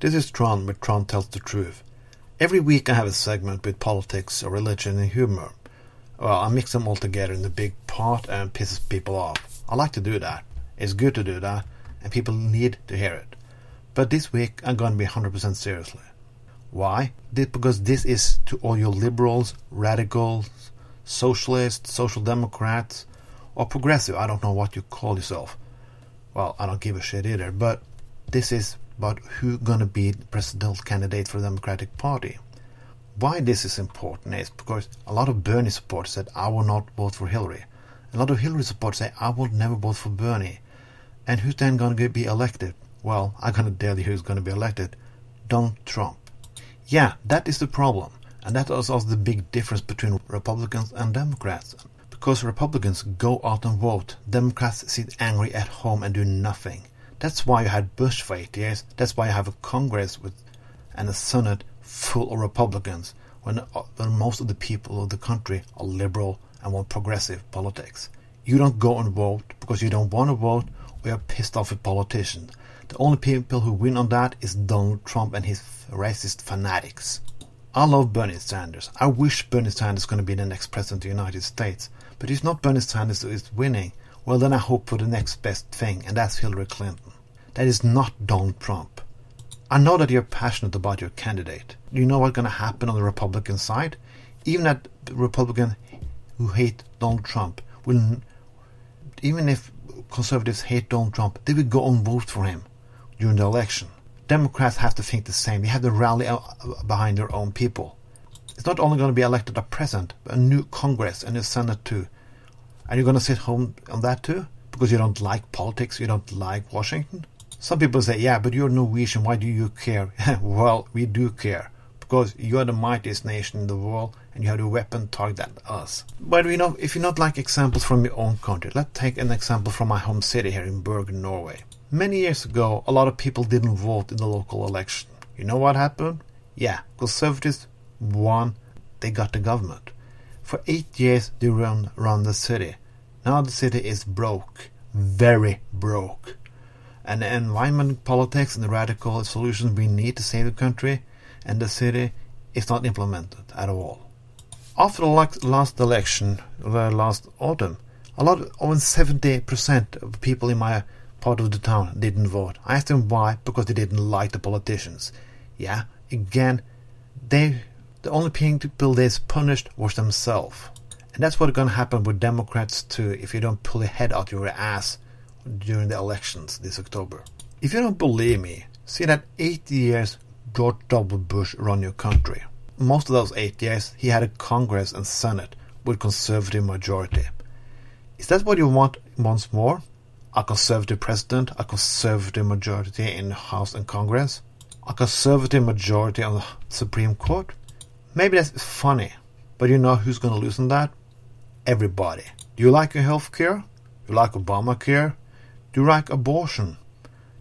This is Trond, where Trond tells the truth. Every week I have a segment with politics, or religion, and humor. Well, I mix them all together in a big pot and pisses people off. I like to do that. It's good to do that, and people need to hear it. But this week I'm going to be 100% seriously. Why? Because this is to all you liberals, radicals, socialists, social democrats, or progressive. I don't know what you call yourself. Well, I don't give a shit either. But this is about who gonna be the presidential candidate for the Democratic Party. Why this is important is because a lot of Bernie supporters said I will not vote for Hillary. A lot of Hillary supporters say I will never vote for Bernie. And who's then gonna be elected? Well, I'm gonna tell you who's gonna be elected. Donald Trump. Yeah, that is the problem. And that is also the big difference between Republicans and Democrats. Because Republicans go out and vote, Democrats sit angry at home and do nothing. That's why you had Bush for eight years. That's why you have a Congress with and a Senate full of Republicans when, uh, when most of the people of the country are liberal and want progressive politics. You don't go and vote because you don't want to vote or you're pissed off with politicians. The only people who win on that is Donald Trump and his racist fanatics. I love Bernie Sanders. I wish Bernie Sanders is going to be the next president of the United States. But if not Bernie Sanders who is winning, well, then I hope for the next best thing, and that's Hillary Clinton. That is not Donald Trump. I know that you're passionate about your candidate. Do you know what's going to happen on the Republican side? Even that Republican who hate Donald Trump will, even if conservatives hate Donald Trump, they will go and vote for him during the election. Democrats have to think the same. They have to rally behind their own people. It's not only going to be elected a president, but a new Congress and a Senate too. And you're going to sit home on that too? Because you don't like politics, you don't like Washington? Some people say, yeah, but you're Norwegian, why do you care? well, we do care. Because you are the mightiest nation in the world and you have the weapon targeted at us. But you know, if you not like examples from your own country, let's take an example from my home city here in Bergen, Norway. Many years ago, a lot of people didn't vote in the local election. You know what happened? Yeah, conservatives won, they got the government. For eight years they run, run the city. Now the city is broke. Very broke. And the environment politics and the radical solutions we need to save the country and the city is not implemented at all. After the last election, the last autumn, a lot, over 70% of people in my part of the town didn't vote. I asked them why, because they didn't like the politicians. Yeah, again, they the only people that's punished was themselves. And that's what's going to happen with Democrats too if you don't pull your head out of your ass during the elections this October. If you don't believe me, see that eight years George W. Bush run your country. Most of those eight years, he had a Congress and Senate with conservative majority. Is that what you want once more? A conservative president, a conservative majority in House and Congress, a conservative majority on the Supreme Court? Maybe that's funny, but you know who's going to lose on that? Everybody. Do you like your health care? Do you like Obamacare? Do you like abortion?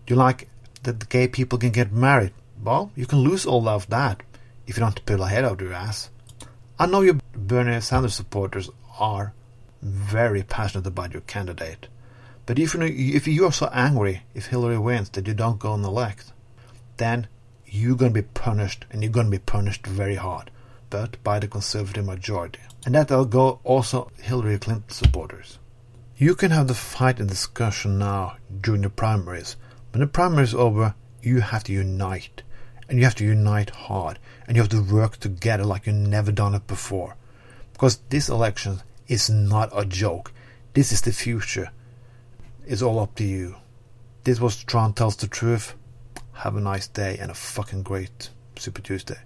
Do you like that gay people can get married? Well, you can lose all of that if you don't pull a head out of your ass. I know your Bernie Sanders supporters are very passionate about your candidate. But if, if you're so angry if Hillary wins that you don't go and elect, then you're going to be punished, and you're going to be punished very hard but by the conservative majority. And that will go also Hillary Clinton supporters. You can have the fight and discussion now during the primaries. When the primary is over, you have to unite. And you have to unite hard. And you have to work together like you've never done it before. Because this election is not a joke. This is the future. It's all up to you. This was Trond Tells the Truth. Have a nice day and a fucking great Super Tuesday.